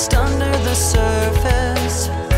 lost under the surface.